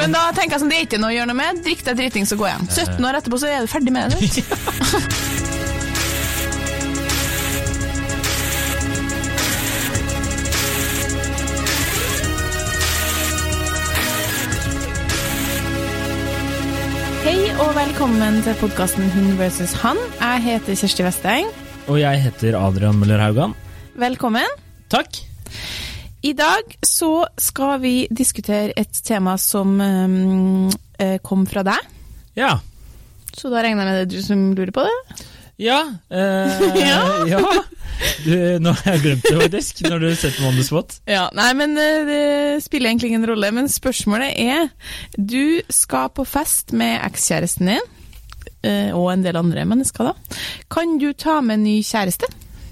Men da tenker jeg sånn, det er ikke noe å gjøre noe med. Drikk deg dritings og gå hjem. 17 år etterpå så er du ferdig med det. Hei og velkommen til podkasten Hun versus han. Jeg heter Kjersti Westeng. Og jeg heter Adrian Møller Haugan. Velkommen. Takk. I dag så skal vi diskutere et tema som um, eh, kom fra deg. Ja. Så da regner jeg med det er du som lurer på det? Ja. Eh, Ja. ja. Du, nå har jeg glemt det, faktisk, når du setter meg on the spot. Ja, Nei, men eh, det spiller egentlig ingen rolle. Men spørsmålet er Du skal på fest med ekskjæresten din, og en del andre mennesker, da. Kan du ta med en ny kjæreste?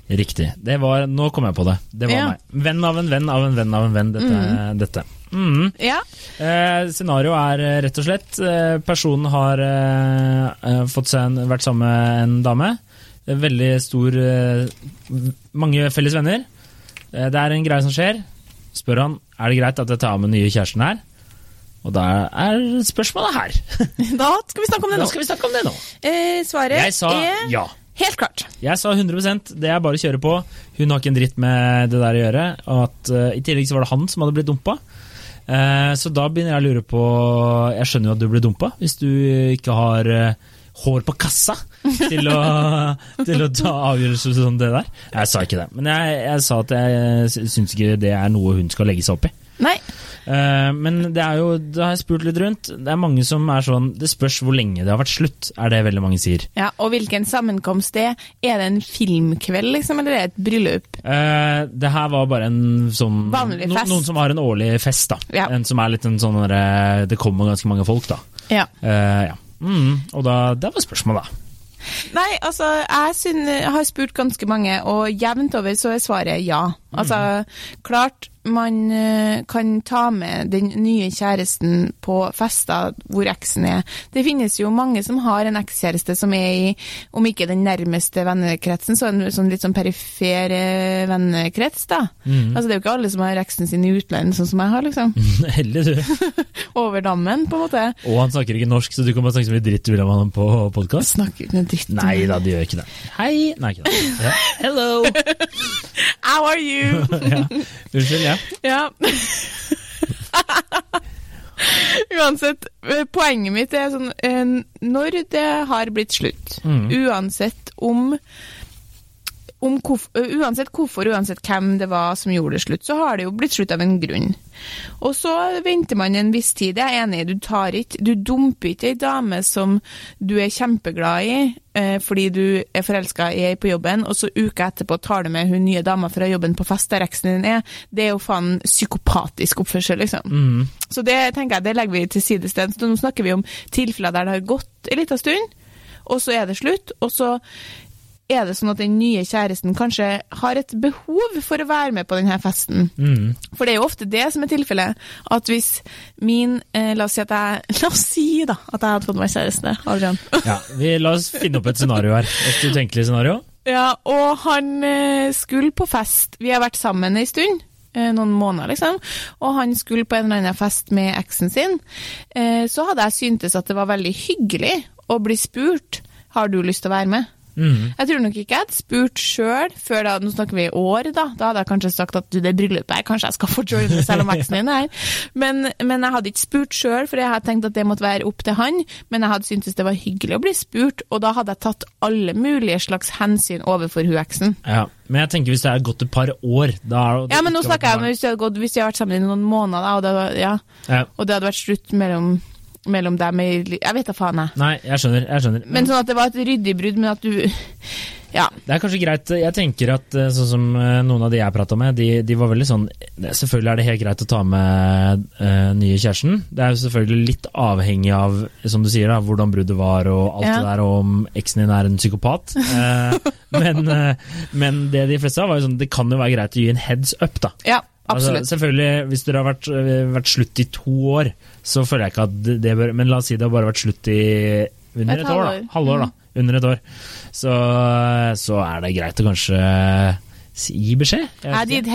Riktig. Det var, nå kom jeg på det. Det var Ja. meg. Venn av en venn av en venn av en venn. Dette. dette. Mm. Ja. Eh, Scenario er eh, rett og slett eh, Personen har eh, eh, fått seg en, vært sammen med en dame. Veldig stor Mange felles venner. Det er en greie som skjer. Spør han er det greit at jeg tar med den nye kjæresten her. Og da er spørsmålet her. Da skal vi snakke om det nå. skal vi om det nå. Eh, svaret Jeg sa er ja. Helt klart. Jeg sa 100% det er bare å kjøre på. Hun har ikke en dritt med det der å gjøre. At, uh, I tillegg så var det han som hadde blitt dumpa. Uh, så da begynner jeg å lure på Jeg skjønner jo at du ble dumpa, hvis du ikke har uh, hår på kassa til å, til å ta avgjørelser som det der. Jeg sa ikke det, men jeg, jeg sa at jeg sy- syns ikke det er noe hun skal legge seg opp i. Nei. Uh, men det er jo, da har jeg spurt litt rundt. Det er mange som er sånn Det spørs hvor lenge det har vært slutt, er det veldig mange sier. Ja, Og hvilken sammenkomst det er? Er det en filmkveld, liksom, eller er det et bryllup? Uh, det her var bare en sånn Vanlig no, fest. Noen som har en årlig fest, da. Ja. En som er litt en sånn derre Det kommer ganske mange folk, da. Ja. Uh, ja. Mm, og da Det var spørsmålet, da. Nei, altså, jeg, synes, jeg har spurt ganske mange, og jevnt over så er svaret ja. Altså, klart man eh, kan ta med den nye kjæresten på fester hvor eksen er. Det finnes jo mange som har en ekskjæreste som er i, om ikke den nærmeste vennekretsen, så en sånn litt sånn perifer vennekrets, da. Altså, det er jo ikke alle som har eksen sin i utlandet, sånn som jeg har, liksom. Heller du. Over dammen, på en måte. Og han snakker ikke norsk, så du kan bare snakke så mye dritt du vil om han på podkast. Snakker ikke noe dritt Nei da, de gjør ikke det. Hei! Nei, ikke det. Ja. Hello! How are you? ja. Unnskyld, ja. Ja. Uansett, eh, poenget mitt er sånn eh, Når det har blitt slutt, Mm. uansett om om hvorf- uansett hvorfor, uansett hvem det var som gjorde det slutt, så har det jo blitt slutt av en grunn. Og så venter man en viss tid. Jeg er enig, du tar ikke Du dumper ikke ei dame som du er kjempeglad i eh, fordi du er forelska i ei på jobben, og så uka etterpå tar du med hun nye dama fra jobben på fest der eksen din er. Det er jo faen psykopatisk oppførsel, liksom. Mm. Så det tenker jeg, det legger vi til. Så Nå snakker vi om tilfeller der det har gått en lita stund, og så er det slutt. Og så er det sånn at den nye kjæresten kanskje har et behov for å være med på denne festen. Mm. For det er jo ofte det som er tilfellet. At hvis min eh, La oss si at jeg La oss si da at jeg hadde fått meg kjæreste, Adrian. ja. Vi, la oss finne opp et scenario her. Et utenkelig scenario. Ja, og han eh, skulle på fest. Vi har vært sammen ei stund. eh, Noen måneder, liksom. Og han skulle på en eller annen fest med eksen sin. Eh, Så hadde jeg syntes at det var veldig hyggelig å bli spurt har du lyst til å være med. Mm. Jeg tror nok ikke jeg hadde spurt sjøl før da, nå snakker vi i år, da. Da hadde jeg kanskje sagt at du, det bryllupet her, kanskje jeg skal få joine selv om eksen din er her. Men, men jeg hadde ikke spurt sjøl, for jeg hadde tenkt at det måtte være opp til han. Men jeg hadde syntes det var hyggelig å bli spurt, og da hadde jeg tatt alle mulige slags hensyn overfor hun eksen. Ja. Men jeg tenker hvis det er gått et par år da er det Ja, men nå snakker jeg om hvis vi hadde, gått, hvis vi hadde vært sammen i noen måneder, da, og det, ja, Ja. og det hadde vært slutt mellom, mellom dem i Jeg vet da faen, jeg. Nei, jeg skjønner. jeg skjønner. Men sånn at det var et ryddig brudd, men at du Ja. Det er kanskje greit, jeg tenker at eh, sånn som eh, noen av de jeg prata med, de, de var veldig sånn Selvfølgelig er det helt greit å ta med uh, nye kjæresten. Det er jo selvfølgelig litt avhengig av, som du sier, da, hvordan bruddet var og alt Ja. det der, og om eksen din er en psykopat. Uh, men, uh, men det de fleste sa, var jo sånn det kan jo være greit å gi en heads up, da. Ja, absolutt. Altså, selvfølgelig, Hvis det har vært, eh, vært slutt i to år, så føler jeg ikke at det, bør Men la oss si det har bare vært slutt i under Et et, år, da. halvår. mm. da. Under et år. Så, så er det greit å kanskje gi beskjed. Jeg vet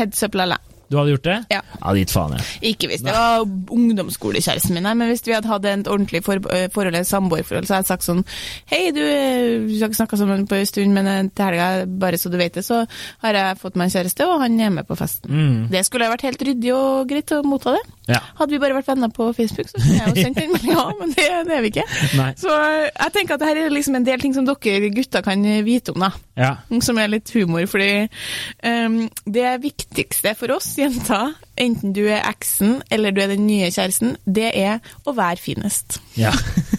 Jeg Du hadde gjort det? Ja. Ja, ditt faen, jeg. Ikke hvis det var ungdomsskolekjæresten min, nei, men hvis vi hadde hatt et ordentlig for, eh, forhold, et samboerforhold, så hadde jeg sagt sånn Hei, du, eh, vi har ikke snakka sammen på en stund, men eh, til helga, bare så du vet det, så har jeg fått meg en kjæreste, og han er med på festen. Mm. Det skulle ha vært helt ryddig og greit å motta det. Ja. Hadde vi bare vært venner på Facebook, så kunne jeg jo sendt den ja, men det, det er vi ikke. Nei. Så jeg tenker at det her er liksom en del ting som dere gutter kan vite om, da. Ja. Som er litt humor, fordi um, det viktigste for oss jenter, enten du er eksen eller du er den nye kjæresten, det er å være finest. ja.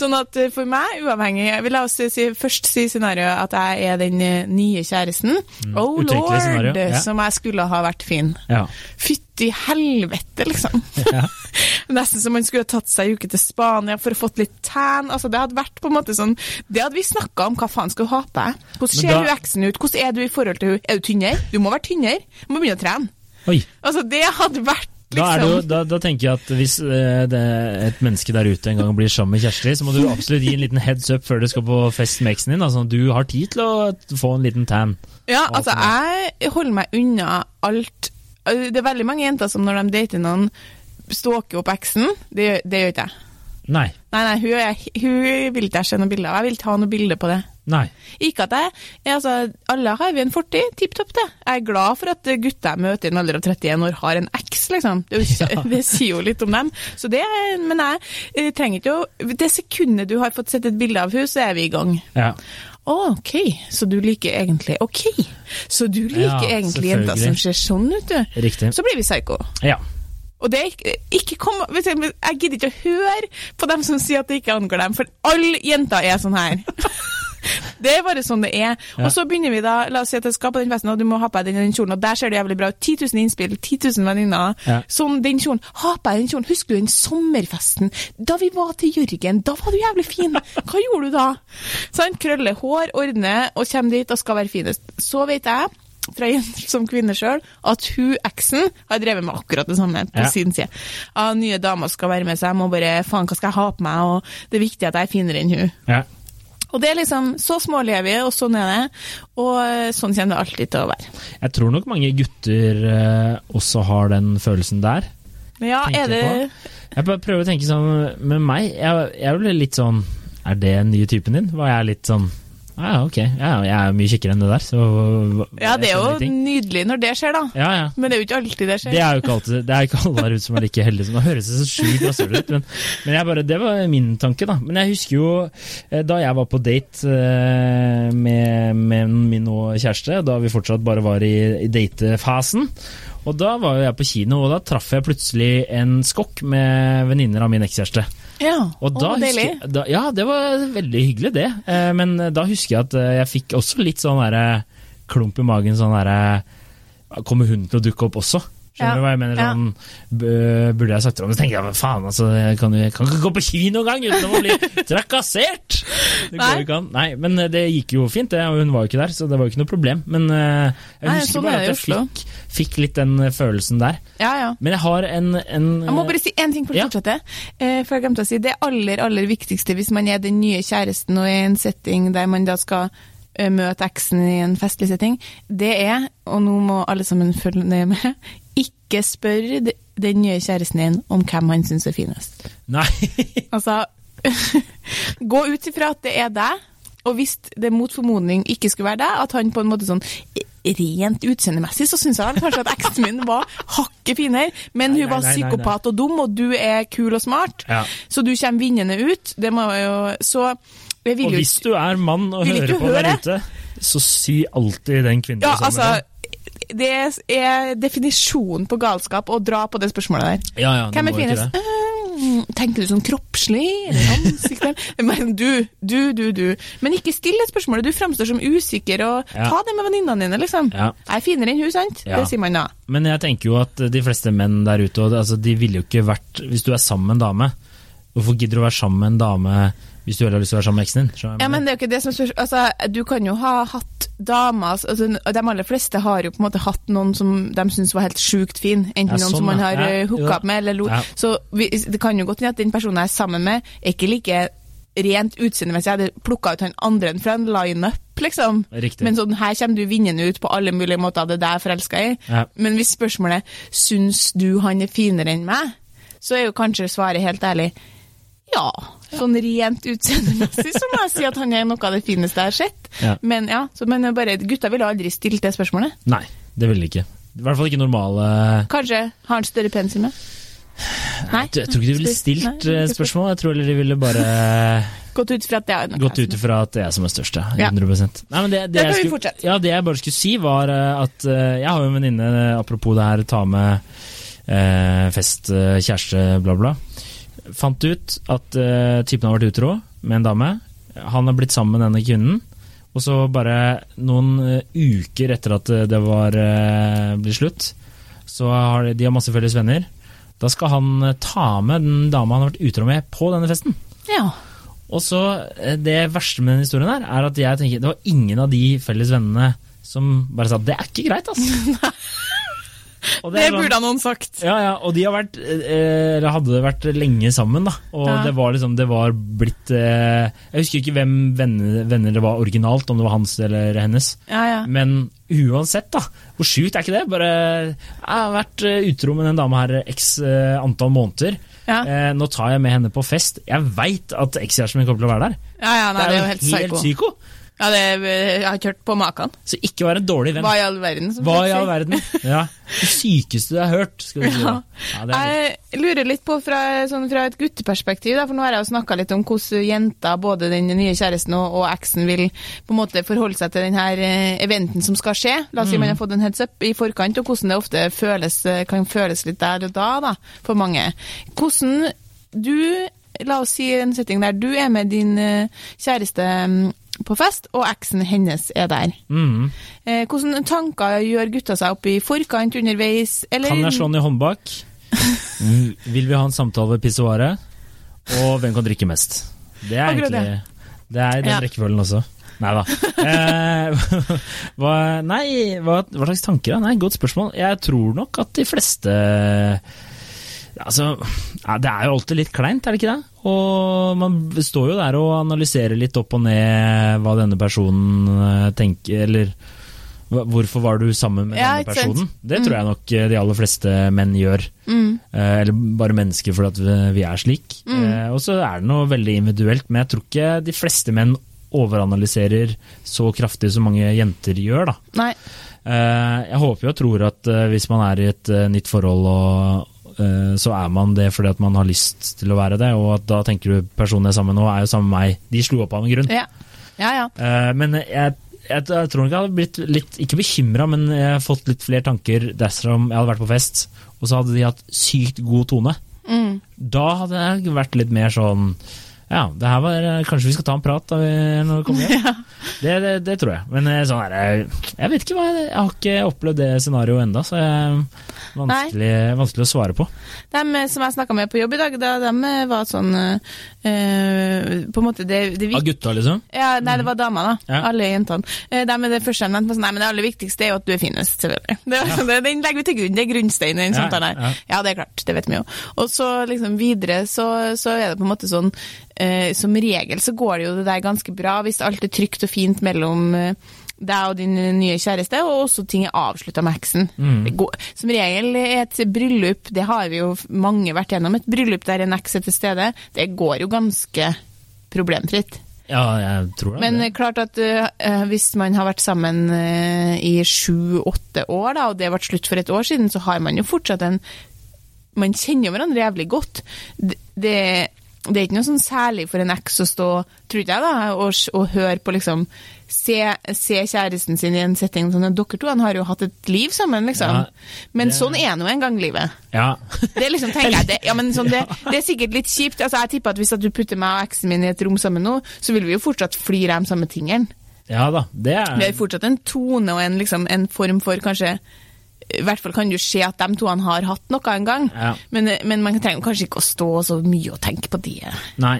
Sånn at eh, for meg, uavhengig jeg vil La oss si, først si scenarioet at jeg er den eh, nye kjæresten. oh lord, scenario, ja. som jeg skulle ha vært fin. ja. Fytti helvete, liksom. Ja. Nesten som man skulle ha tatt seg en uke til Spania for å fått litt tan. Altså, det hadde vært på en måte sånn Det hadde vi snakka om, hva faen skal du ha på deg? Hvordan ser da- du eksen ut? Hvordan er du i forhold til hun? Er du tynnere? Du må være tynnere. Du må begynne å trene. Oi. Altså, det hadde vært Da, jo, liksom da, da tenker jeg at hvis eh, det, et menneske der ute en gang blir sammen med Kjersti, så må du absolutt gi en liten heads up før du skal på fest med eksen din. Altså, du har tid til å få en liten tan. Ja, altså, jeg holder meg unna alt Det er veldig mange jenter som når de dater noen, stalker opp eksen. Det, det gjør ikke jeg. Nei. Nei, nei, hun, hun vil ikke jeg se noe bilde av. Jeg vil ikke ha noe bilde på det. Nei. Ikke at jeg ja, altså, Alle har vi en fortid. Tipp topp, det. Jeg er glad for at gutter jeg møter i en alder av 31 år, har en eks, liksom. Det, ikke- det sier jo litt om dem. Så det, men jeg eh, trenger ikke å Det sekundet du har fått sett et bilde av henne, så er vi i gang. Ja. Ok, så du liker egentlig Ok, så du liker Ja, egentlig jenter som ser sånn ut, du. Riktig. Så blir vi psycho. Ja. Og det ikke, ikke kom, Jeg gidder ikke å høre på dem som sier at det ikke angår dem, for alle jenter er sånn her. Det er bare sånn det er. Ja. Og så begynner vi da, la oss si at jeg skal på den festen, og du må ha på deg den, kjolen, og der ser det jævlig bra ut. 10 000 innspill, 10 000 venninner. Ja. Sånn, den kjolen. Ha på deg den kjolen. Husker du den sommerfesten? Da vi var til Jørgen, da var du jævlig fin. Hva gjorde du da? Sånn, krølle hår, ordne, og kommer dit og skal være finest. Så vet jeg, fra som kvinne sjøl, at hun eksen har drevet med akkurat det samme på Ja. sin side. Ja, nye damer skal være med, så jeg må bare Faen, hva skal jeg ha på meg? Og det er viktig at jeg er finere enn hun. ja. Og det er liksom, Så smålige er vi, og sånn er det. Og eh, sånn kommer det alltid til å være. Jeg tror nok mange gutter eh, også har den følelsen der. Ja, er det jeg Jeg bare prøver å tenke sånn med meg. Jeg, jeg ble litt sånn Er det den nye typen din? Var jeg litt sånn Ja, ja, ok. Ja, jeg er mye kjekkere enn det der, så Ja, det er jo nydelig når det skjer, da. Ja, ja. Men det er jo ikke alltid det skjer. Det er jo ikke alltid Det er ikke alle der ute som er like heldige som Nå høres det så sjukt rasshøl ut, men, men bare, det var min tanke, da. Men jeg husker jo eh, da jeg var på date eh, med, med min nå kjæreste, da vi fortsatt bare var i, i datefasen. Og da var jeg på kino, og da traff jeg plutselig en skokk med venninner av min ekskjæreste. Ja, Og da og deilig. jeg- da, ja, det var veldig hyggelig, det. Eh, men da husker jeg at eh, jeg fikk også litt sånn derre klump i magen. Sånn derre Kommer hun til å dukke opp også? Skjønner Ja, du hva jeg mener? Sånn, burde jeg sagt det? om, så tenker jeg, men faen, altså, jeg kan, jeg kan ikke gå på kino engang uten å bli trakassert! Det går jo ikke an. Nei, men eh, det gikk jo fint, det, og hun var jo ikke der, så det var jo ikke noe problem. Men eh, jeg Nei, husker sånn bare at jeg fikk, fikk litt den eh, følelsen der. Ja, ja. Men jeg har en, en Jeg må bare si én ting for å Ja. fortsette. Eh, for jeg glemte å si, Det aller aller viktigste hvis man er den nye kjæresten og er i en setting der man da skal møte eksen i en festlig setting, det er, og nå må alle sammen følge ned med, ikke spør den nye kjæresten din om hvem han syns er finest. Nei. Altså, gå ut ifra at det er deg, og hvis det mot formodning ikke skulle være deg, at han på en måte sånn rent utseendemessig, så syns jeg kanskje at eksen min var hakket finere, men Nei, hun var nei, nei, psykopat og dum, og du er kul og smart, Ja. så du kommer vinnende ut. Det må jo Så Og hvis du er mann og hører på på der ute, så sy alltid den kvinnen Ja, altså. Det er definisjonen på galskap å dra på det spørsmålet der. Ja, ja, det Hvem er finest? Eh, Tenker du sånn kroppslig? Men du, du, du, du. Men ikke still det spørsmålet. Du framstår som usikker, og Ja. ta det med venninnene dine, liksom. Ja. Jeg er finere enn hun, sant? Ja. Det sier man da. Men jeg tenker jo at de fleste menn der ute, altså, de ville jo ikke vært Hvis du er sammen med en dame, hvorfor gidder du å være sammen med en dame hvis du heller har lyst til å være sammen med eksen din? Ja, men det er jo ikke det som spørs... Altså, du kan jo ha hatt damer altså, De aller fleste har jo på en måte hatt noen som de syns var helt sjukt fin. Enten Ja, noen sånn, som man har Ja, ja, hooka opp med, eller lo. Ja. Så det kan jo godt hende at den personen jeg er sammen med, er ikke like rent utseendemessig jeg hadde plukka ut han andre fra en lineup, liksom. Riktig. Men sånn, her kommer du vinnende ut på alle mulige måter, det er det jeg er forelska i. Ja. Men hvis spørsmålet syns du han er finere enn meg, så er jo kanskje svaret helt ærlig ja. Sånn rent utseendemessig så må jeg si at han er noe av det fineste jeg har sett. Ja. Men ja, så, men bare, gutta ville aldri stilt det spørsmålet. Nei, det ville de ikke. I hvert fall ikke normale Kanskje har han større penis enn meg? Nei. Jeg tror ikke de ville stilt Nei, spørsmål, jeg tror heller de ville bare Gått ut fra at det er gått ut ifra at det er som er størst, ja. Ja. 100 Nei, men det, det, kan vi fortsette. ja, det jeg bare skulle si, var eh, at eh, jeg har jo en venninne, apropos det her, ta med eh, fest, eh, kjæreste, bla, bla. Fant ut at uh, typen har vært utro med en dame. Han har blitt sammen med denne kvinnen. Og så bare noen eh, uker etter at eh, det var uh, blitt slutt, så har de, de har masse felles venner. Da skal han ta med den dama han har vært utro med, på denne festen. Ja. Og så Det verste med den historien her, er at jeg tenker det var ingen av de felles vennene som bare sa det er ikke greit, altså. Og Det burde sånn- noen sagt. ja, ja, og de har vært eh, hadde vært lenge sammen, da. Og Ja. det var liksom Det var blitt eh, Jeg husker ikke hvem venner, venner det var originalt, om det var hans eller hennes. Ja, ja. Men uansett, da. Hvor sjukt er ikke det? Bare Jeg har vært eh, utro med den dama her x eh, antall måneder. Eh, nå tar jeg med henne på fest. Jeg veit at ekskjæresten min kommer til å være der. Ja, ja, nei, det er jo helt psyko. psyko. Ja, det, jeg har ikke hørt på maken. Så ikke vær en dårlig venn. Hva i all verden? Hva i all verden? Ja. Det sykeste du har hørt, skal du si. Ja, litt- Jeg lurer litt på fra, sånn, fra et gutteperspektiv, da, for nå har jeg jo snakka litt om hvordan jenta, både den nye kjæresten og, og eksen, vil på en måte forholde seg til denne eventen som skal skje. La oss si man har fått en heads up i forkant, og hvordan det ofte føles, eh, kan føles litt der og da, da for mange. Hvordan du, la oss si en setting der du er med din eh, kjæreste mm, på fest, og eksen hennes er der. Mm. Eh, hvordan tanker gjør gutta seg opp i forkant, underveis, eller Kan jeg slå den i håndbak? Vil vi ha en samtale ved pissoaret? Og hvem kan drikke mest? Det er egentlig Det er i den Ja. rekkefølgen også. Nei da. Eh, hva, nei, hva, hva slags tanker? Nei, Godt spørsmål. Jeg tror nok at de fleste Altså, Det er jo alltid litt kleint, er det ikke det? Og man står jo der og analyserer litt opp og ned hva denne personen eh, tenker, eller hvorfor var du sammen med Ja, denne personen? Det tror jeg nok eh, de aller fleste menn gjør. Mm. Eh, Eller bare mennesker fordi vi- er slik. Mm. Og så er det noe veldig individuelt, men jeg tror ikke de fleste menn overanalyserer så kraftig som mange jenter gjør, da. Nei. Jeg håper og tror at hvis man er i et nytt forhold, og, så er man det fordi at man har lyst til å være det, og at da tenker du personen jeg er sammen med nå, er jo sammen med meg. De slo opp av en grunn. Ja. Ja, ja. Eh, Men jeg, jeg, jeg tror nok jeg hadde blitt litt, ikke bekymra, men jeg har fått litt flere tanker dersom jeg hadde vært på fest, og så hadde de hatt sykt god tone. Mm. Da hadde jeg vært litt mer sånn Ja, det her var Kanskje vi skal ta en prat da vi, når vi kommer hjem? det, det, det tror jeg. Men eh, sånn er det Jeg vet ikke hva jeg, jeg har ikke opplevd det scenarioet enda, så det vanskelig, vanskelig å svare på. De som jeg snakka med på jobb i dag, da, de var sånn eh, På en måte det, det Av gutta, liksom? ja, Nei, det var dama, da. Ja. Alle jentene. Eh, de er det første de nevnte, sånn, nei, men det aller viktigste er jo at du er finest, selvfølgelig. Det, den legger vi til grunn, det er grunnsteinen i den Ja, samtalen her. ja. Ja, det er klart, det vet vi jo. Og så liksom videre så, så er det på en måte sånn eh, Som regel så går det jo det der ganske bra hvis alt er trygt og fint mellom eh, deg og din nye kjæreste, og også ting er avslutta med eksen. Mm. Som regel er et bryllup, det har vi jo mange vært gjennom, et bryllup der en eks er til stede, det går jo ganske problemfritt. Ja, jeg tror det. Men eh, klart at uh, hvis man har vært sammen uh, i sju-åtte år, da, og det ble slutt for et år siden, så har man jo fortsatt en Man kjenner jo hverandre jævlig godt. Det, det, det er ikke noe sånn særlig for en eks å stå, tror jeg, da, og, og høre på liksom Se, se kjæresten sin i en setting sånn at dere to han har jo hatt et liv sammen, liksom. Ja, Men det- sånn er nå en gang livet. Ja. Det er liksom, tenker jeg, det, ja, men sånn, det, det er sikkert litt kjipt. Altså, jeg tipper at Hvis at du putter meg og eksen min i et rom sammen nå, så vil vi jo fortsatt flire av de samme tingene. ja da, det er Vi har fortsatt en tone og en, liksom, en form for kanskje I hvert fall kan du se at de to han har hatt noe en gang, Ja. men, men man trenger kanskje ikke å stå så mye og tenke på det. Nei.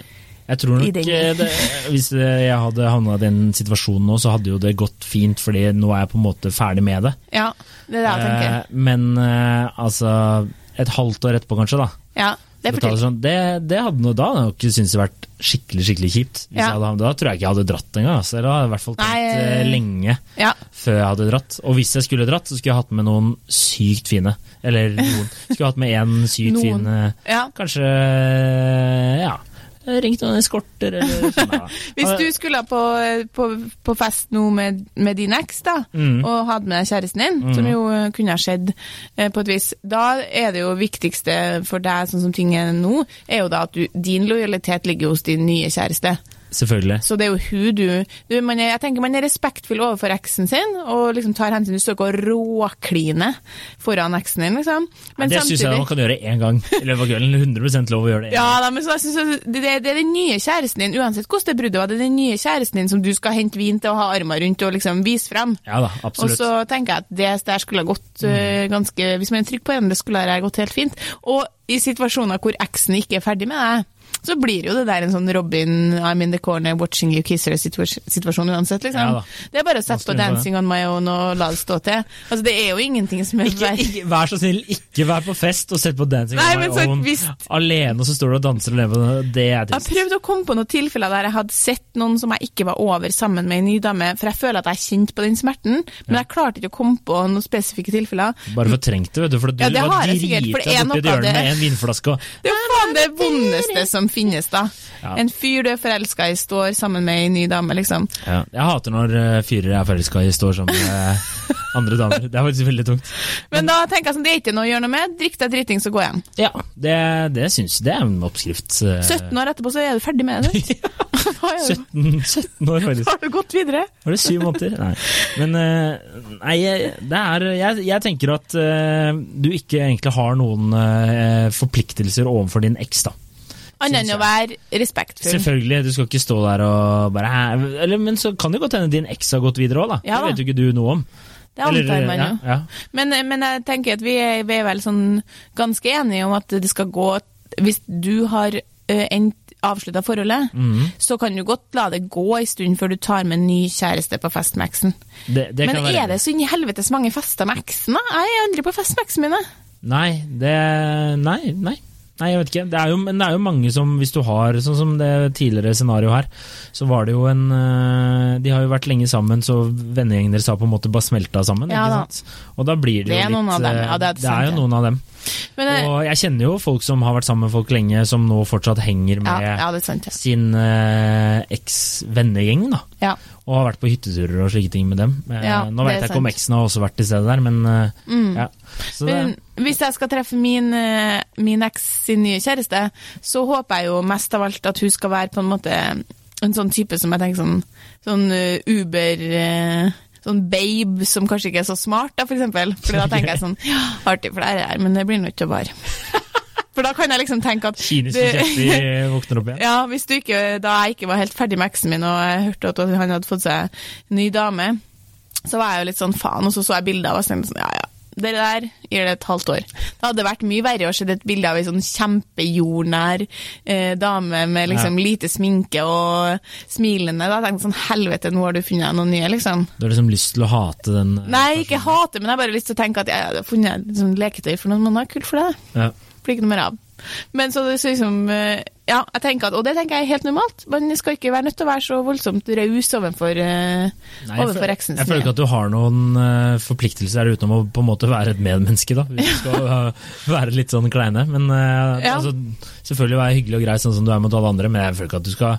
Jeg tror nok eh, det, Hvis eh, jeg hadde havna i den situasjonen nå, så hadde jo det gått fint, fordi nå er jeg på en måte ferdig med det. Ja, det er det jeg tenker. Eh, men altså Et halvt år etterpå, kanskje, da. Ja, det sånn, det, det hadde noe da hadde jeg nok syntes det vært skikkelig skikkelig kjipt. Ja. hadde, da tror jeg ikke jeg hadde dratt engang. Altså. Eller hadde jeg i hvert fall tenkt eh, eh, lenge Ja. før jeg hadde dratt. Og hvis jeg skulle dratt, så skulle jeg hatt med noen sykt fine. Eller noen. Skulle jeg hatt med én sykt fin eh. Kanskje ja. Ringt noen eskorter eller sånn. Hvis du skulle på, på, på fest nå med, med din eks, da, Mm. og hadde med deg kjæresten din, som jo eh, kunne ha skjedd eh, på et vis, da er det jo viktigste for deg, sånn som ting er nå, er jo da at du, din lojalitet ligger hos din nye kjæreste. Selvfølgelig. Så det er jo hun du, du man er, Jeg tenker man er respektfull overfor eksen sin, og liksom tar hensyn. Du står ikke og råkliner foran eksen din, liksom. Men det syns jeg man kan gjøre én gang i løpet av kvelden. 100% lov å gjøre det. Ja, da, men så jeg synes det, det er den nye kjæresten din, uansett hvordan det bruddet var, det er den nye kjæresten din som du skal hente vin til og ha armer rundt og liksom vise frem. ja da, absolutt. Og så tenker jeg at det der skulle ha gått uh, ganske Hvis man er trygg på en, det skulle ha gått helt fint. Og i situasjoner hvor eksen ikke er ferdig med deg, så blir jo det der en sånn Robin I'm in the corner watching you kiss her-situasjon uansett, liksom. Ja det er bare å sette på. 'Dancing on my own' og la det stå til. Altså, det er jo ingenting som er Ikke, verre. ikke, vær så snill, ikke vær på fest og sett på Dancing Nei, on my så own visst. alene, og så står du og danser alene. på det. er trist. Jeg har prøvd å komme på noen tilfeller der jeg hadde sett noen som jeg ikke var over sammen med en ny dame, for jeg føler at jeg kjente på den smerten, men jeg klarte ikke å komme på noen spesifikke tilfeller. Bare fortrengte, det, vet du. For du Ja, det var drita borti et noe av hjørne det- med en vinflaske og Det er jo faen det vondeste som finnes, da. Ja. En fyr du er forelska i, står sammen med en ny dame, liksom. ja, Jeg hater når eh, fyrer jeg er forelska i, står sammen med andre damer. Det er faktisk veldig tungt. Men da tenker jeg sånn, det er ikke noe å gjøre noe med. Drikk deg dritings og gå hjem. Ja, det, det syns Det er en oppskrift. eh, 17 år etterpå så er du ferdig med det. sant? Da er du- 17, 17 år, faktisk. har du gått videre. Var det syv måneder? Nei. Men eh, nei, jeg- det er Jeg, jeg tenker at eh, du ikke egentlig har noen eh, forpliktelser overfor din eks, da. Annet enn å være respektfull. Selvfølgelig, du skal ikke stå der og bare eller, Men så kan det godt hende din eks har gått videre òg, da. Ja det vet jo ikke du noe om. Det antar man jo. ja, ja. Men, men jeg tenker at vi er, vi er vel sånn ganske enige om at det skal gå Hvis du har uh, endt avslutta forholdet, mm. så kan du godt la det gå en stund før du tar med en ny kjæreste på fest med eksen. Det, det Men kan være er det så inn i helvetes mange fester med eksen, da? Jeg er aldri på fest med eksen mine. Nei, det Nei, nei. Nei, jeg vet ikke. Det er jo, men det er jo mange som, hvis du har Sånn som det tidligere scenarioet her, så var det jo en øh, De har jo vært lenge sammen, så vennegjengen deres har på en måte bare smelta sammen. Ja ikke sant? Og da blir det, Det jo litt ja, det er det er jo noen av dem. Men, eh, Og jeg kjenner jo folk som har vært sammen med folk lenge, som nå fortsatt henger med ja, sant. Sin eh, eks-vennegjeng, da. Ja. Og har vært på hytteturer og slike ting med dem. Eh, Ja, nå vet jeg ikke om eksen har også vært til stede der, men mm. ja. Så det, Men hvis jeg skal treffe min, eh, min eks sin nye kjæreste, så håper jeg jo mest av alt at hun skal være på en måte en sånn type som jeg tenker sånn, sånn eh, Uber eh, Sånn babe som kanskje ikke er så smart, da, for eksempel. For da tenker jeg sånn Ja, artig for deg her, men det blir nå ikke å vare. For da kan jeg liksom tenke at Kynisk det- som våkner opp igjen. Ja, hvis du ikke, da jeg ikke var helt ferdig med eksen min, og jeg hørte at han hadde fått seg ny dame, så var jeg jo litt sånn faen, og så så jeg bilder av oss, og tenkte sånn, ja ja, det der gir det et halvt år. Det hadde vært mye verre å se et bilde av ei sånn kjempejordnær eh, dame med liksom lite sminke og smilende. Da tenkte jeg sånn, helvete, nå har du funnet noen nye, liksom. Du har liksom lyst til å hate den eh, Nei, ikke hate, men jeg har bare lyst til å tenke at jeg har funnet liksom, leketøy for noen måneder. Kult for deg. Ja. Blir ikke noe mer av. Men så det liksom som eh, Ja, jeg tenker at, og det tenker jeg er helt normalt. Man skal ikke være nødt til å være så voldsomt raus overfor, Nei, jeg overfor eksen Jeg føler ikke at du har noen uh, forpliktelser utenom å på en måte være et medmenneske, da. Hvis du skal uh, være litt sånn kleine. Men Ja. altså, selvfølgelig være hyggelig og grei sånn som du er mot alle andre, men jeg føler ikke at du skal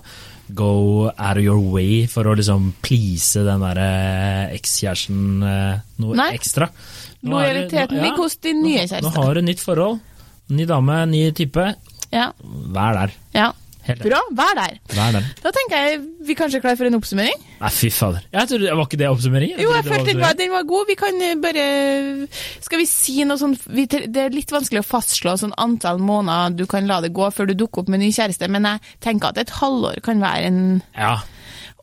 go out of your way for å liksom please den derre ekskjæresten noe Nei. ekstra. Nå Lojaliteten nå- ja, ligger hos din nye Nå kjæreste. har du nytt forhold. Ny dame, ny type. Ja, Vær der. ja. Helt Bra, vær der. Vær der. Da tenker jeg vi kanskje er klar for en oppsummering. Nei, fy fader. Jeg tror, var ikke det oppsummering? Jo, jeg følte den var den var god. Vi kan eh, bare Skal vi si noe sånn vi, Det er litt vanskelig å fastslå sånn antall måneder du kan la det gå før du dukker opp med ny kjæreste, men jeg tenker at et halvår kan være en Ja.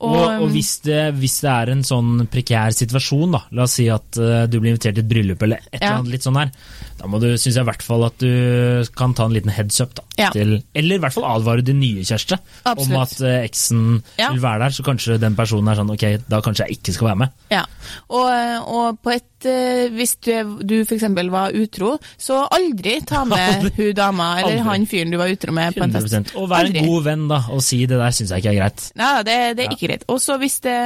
Og, og hvis, det, hvis, det, er en sånn prekær situasjon, da, la oss si at uh, du blir invitert til et bryllup eller et ja. eller annet litt sånn her, da må du, syns jeg i hvert fall at du kan ta en liten heads up. da. Ja. Til, eller i hvert fall advare din nye kjæreste om at uh, eksen ja. vil være der, så kanskje den personen er sånn ok, da kanskje jeg ikke skal være med. Ja, og, og på et uh, Hvis du, du f.eks. var utro, så aldri ta med hun dama eller aldri. han fyren du var utro med på en fest. Og vær en god venn, da, og si det der syns jeg ikke er greit. Ja, det, det er ikke greit. Og så hvis det,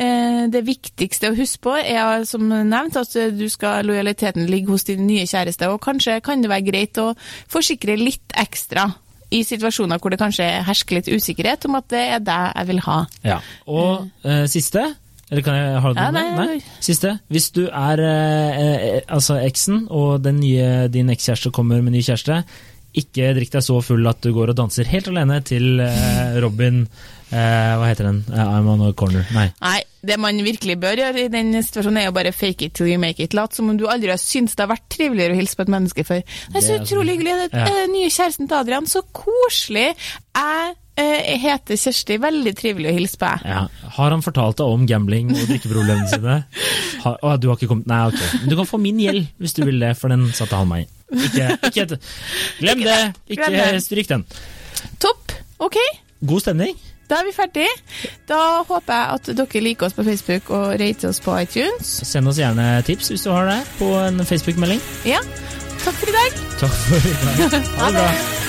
uh, det viktigste å huske på er som nevnt at du skal lojaliteten ligge hos din nye kjæreste, og kanskje kan det være greit å forsikre litt ekstra i situasjoner hvor det kanskje hersker litt usikkerhet om at det er det jeg vil ha. Ja, Og uh, siste eller kan jeg ha det ja, nei, nei. Siste. Hvis du er eh, altså eksen, og nye, din ekskjæreste kommer med ny kjæreste, ikke drikk deg så full at du går og danser helt alene til eh, Robin eh, Hva heter den? Eh, I'm on a corner. Nei. nei. Det man virkelig bør gjøre i den situasjonen, er å bare fake it till you make it. Lat som om du aldri har syntes det har vært triveligere å hilse på et menneske før. Det er så utrolig hyggelig. Den ja. nye kjæresten til Adrian, så koselig. Jeg jeg eh, heter Kjersti. Veldig trivelig å hilse på. Ja. Har han fortalt deg om gambling og drikkeproblemene sine? Har, å, du har ikke kommet Nei, ok. Du kan få min gjeld hvis du vil det, for den satte han meg i. Ikke, ikke, glem det! Ikke stryk den. Topp. Ok. God stemning. Da er vi ferdig. Da håper jeg at dere liker oss på Facebook og rater oss på iTunes. Send oss gjerne tips hvis du har det, på en Facebook-melding. Ja. Takk for i dag. Takk for i dag. Ha det bra.